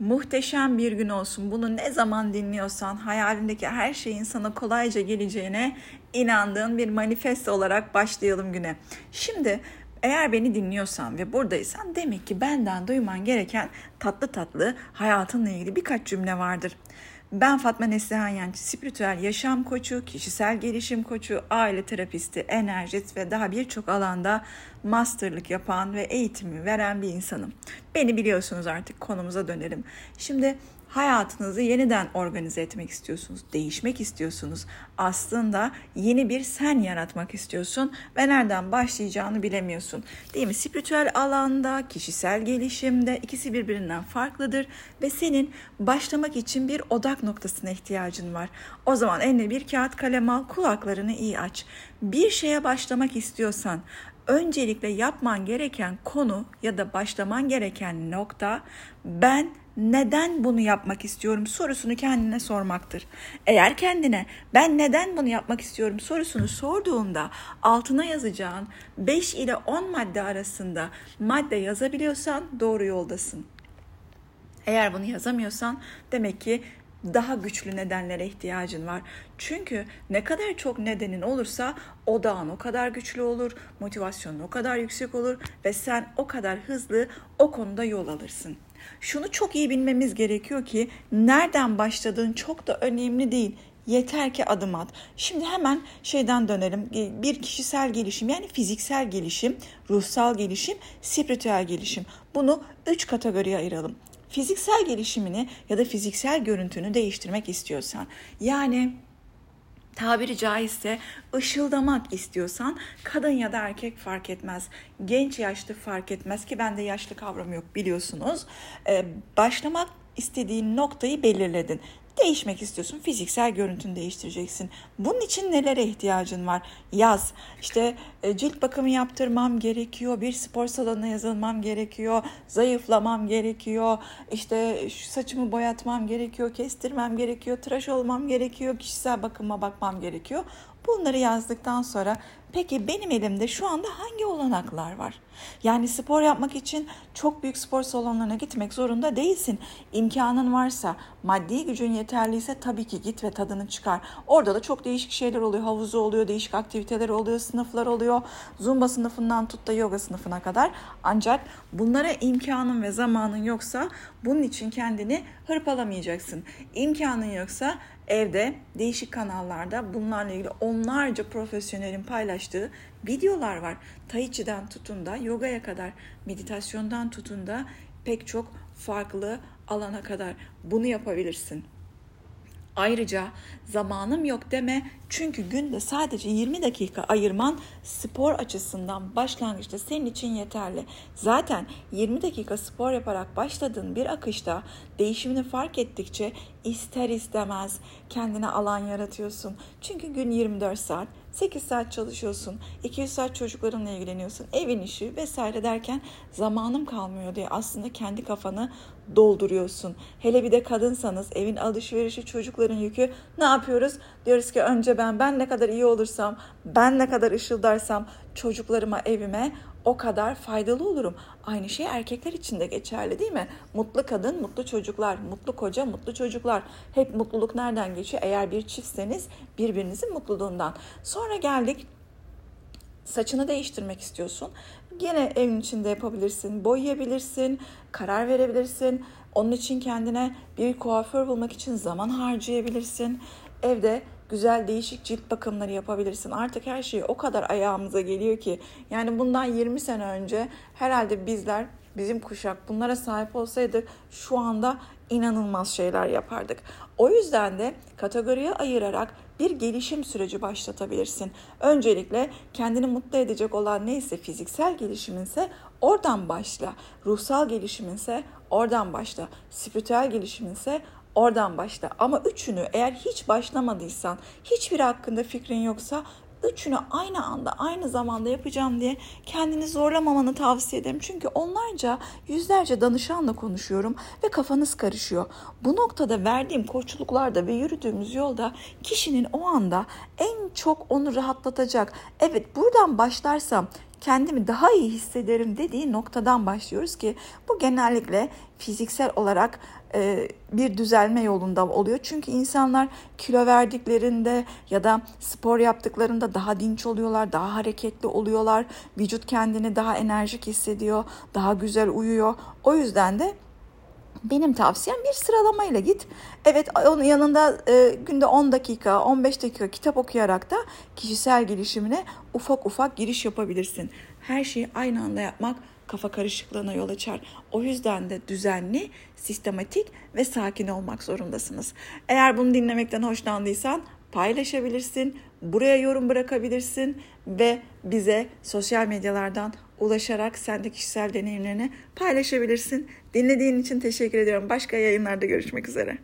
Muhteşem bir gün olsun. Bunu ne zaman dinliyorsan hayalindeki her şeyin sana kolayca geleceğine inandığın bir manifesto olarak başlayalım güne. Şimdi eğer beni dinliyorsan ve buradaysan demek ki benden duyman gereken tatlı tatlı hayatınla ilgili birkaç cümle vardır. Ben Fatma Neslihan Yancı, spiritüel yaşam koçu, kişisel gelişim koçu, aile terapisti, enerjist ve daha birçok alanda masterlık yapan ve eğitimi veren bir insanım. Beni biliyorsunuz artık konumuza dönelim. Şimdi hayatınızı yeniden organize etmek istiyorsunuz, değişmek istiyorsunuz. Aslında yeni bir sen yaratmak istiyorsun ve nereden başlayacağını bilemiyorsun. Değil mi? Spiritüel alanda, kişisel gelişimde ikisi birbirinden farklıdır ve senin başlamak için bir odak noktasına ihtiyacın var. O zaman eline bir kağıt kalem al, kulaklarını iyi aç. Bir şeye başlamak istiyorsan öncelikle yapman gereken konu ya da başlaman gereken nokta ben neden bunu yapmak istiyorum sorusunu kendine sormaktır. Eğer kendine ben neden bunu yapmak istiyorum sorusunu sorduğunda altına yazacağın 5 ile 10 madde arasında madde yazabiliyorsan doğru yoldasın. Eğer bunu yazamıyorsan demek ki daha güçlü nedenlere ihtiyacın var. Çünkü ne kadar çok nedenin olursa odağın o kadar güçlü olur, motivasyonun o kadar yüksek olur ve sen o kadar hızlı o konuda yol alırsın. Şunu çok iyi bilmemiz gerekiyor ki nereden başladığın çok da önemli değil. Yeter ki adım at. Şimdi hemen şeyden dönelim. Bir kişisel gelişim yani fiziksel gelişim, ruhsal gelişim, spiritüel gelişim. Bunu üç kategoriye ayıralım. Fiziksel gelişimini ya da fiziksel görüntünü değiştirmek istiyorsan yani tabiri caizse ışıldamak istiyorsan kadın ya da erkek fark etmez. Genç yaşlı fark etmez ki bende yaşlı kavramı yok biliyorsunuz. Ee, başlamak istediğin noktayı belirledin değişmek istiyorsun. Fiziksel görüntünü değiştireceksin. Bunun için nelere ihtiyacın var? Yaz. İşte e, cilt bakımı yaptırmam gerekiyor. Bir spor salonuna yazılmam gerekiyor. Zayıflamam gerekiyor. İşte şu saçımı boyatmam gerekiyor. Kestirmem gerekiyor. Tıraş olmam gerekiyor. Kişisel bakıma bakmam gerekiyor. Bunları yazdıktan sonra peki benim elimde şu anda hangi olanaklar var? Yani spor yapmak için çok büyük spor salonlarına gitmek zorunda değilsin. İmkanın varsa, maddi gücün yeterliyse tabii ki git ve tadını çıkar. Orada da çok değişik şeyler oluyor. Havuzu oluyor, değişik aktiviteler oluyor, sınıflar oluyor. Zumba sınıfından tut da yoga sınıfına kadar. Ancak bunlara imkanın ve zamanın yoksa bunun için kendini hırpalamayacaksın. İmkanın yoksa evde değişik kanallarda bunlarla ilgili onlarca profesyonelin paylaştığı videolar var. Tai Chi'den tutun da yogaya kadar, meditasyondan tutun da pek çok farklı alana kadar bunu yapabilirsin. Ayrıca zamanım yok deme çünkü günde sadece 20 dakika ayırman spor açısından başlangıçta senin için yeterli. Zaten 20 dakika spor yaparak başladığın bir akışta değişimini fark ettikçe ister istemez kendine alan yaratıyorsun. Çünkü gün 24 saat 8 saat çalışıyorsun, 200 saat çocuklarınla ilgileniyorsun, evin işi vesaire derken zamanım kalmıyor diye aslında kendi kafanı dolduruyorsun. Hele bir de kadınsanız evin alışverişi, çocukların yükü ne yapıyoruz? Diyoruz ki önce ben, ben ne kadar iyi olursam, ben ne kadar ışıldarsam çocuklarıma, evime o kadar faydalı olurum. Aynı şey erkekler için de geçerli değil mi? Mutlu kadın, mutlu çocuklar, mutlu koca, mutlu çocuklar. Hep mutluluk nereden geçiyor? Eğer bir çiftseniz birbirinizin mutluluğundan. Sonra geldik saçını değiştirmek istiyorsun. Yine evin içinde yapabilirsin, boyayabilirsin, karar verebilirsin. Onun için kendine bir kuaför bulmak için zaman harcayabilirsin. Evde güzel değişik cilt bakımları yapabilirsin. Artık her şey o kadar ayağımıza geliyor ki. Yani bundan 20 sene önce herhalde bizler bizim kuşak bunlara sahip olsaydık şu anda inanılmaz şeyler yapardık. O yüzden de kategoriye ayırarak bir gelişim süreci başlatabilirsin. Öncelikle kendini mutlu edecek olan neyse fiziksel gelişiminse oradan başla. Ruhsal gelişiminse oradan başla. Spiritüel gelişiminse oradan başla. Ama üçünü eğer hiç başlamadıysan, hiçbir hakkında fikrin yoksa üçünü aynı anda aynı zamanda yapacağım diye kendini zorlamamanı tavsiye ederim. Çünkü onlarca yüzlerce danışanla konuşuyorum ve kafanız karışıyor. Bu noktada verdiğim koçluklarda ve yürüdüğümüz yolda kişinin o anda en çok onu rahatlatacak. Evet buradan başlarsam kendimi daha iyi hissederim dediği noktadan başlıyoruz ki bu genellikle fiziksel olarak e, bir düzelme yolunda oluyor. Çünkü insanlar kilo verdiklerinde ya da spor yaptıklarında daha dinç oluyorlar, daha hareketli oluyorlar. Vücut kendini daha enerjik hissediyor, daha güzel uyuyor. O yüzden de benim tavsiyem bir sıralamayla git. Evet onun yanında e, günde 10 dakika, 15 dakika kitap okuyarak da kişisel gelişimine ufak ufak giriş yapabilirsin. Her şeyi aynı anda yapmak kafa karışıklığına yol açar. O yüzden de düzenli, sistematik ve sakin olmak zorundasınız. Eğer bunu dinlemekten hoşlandıysan paylaşabilirsin, buraya yorum bırakabilirsin ve bize sosyal medyalardan ulaşarak sen kişisel deneyimlerini paylaşabilirsin. Dinlediğin için teşekkür ediyorum. Başka yayınlarda görüşmek üzere.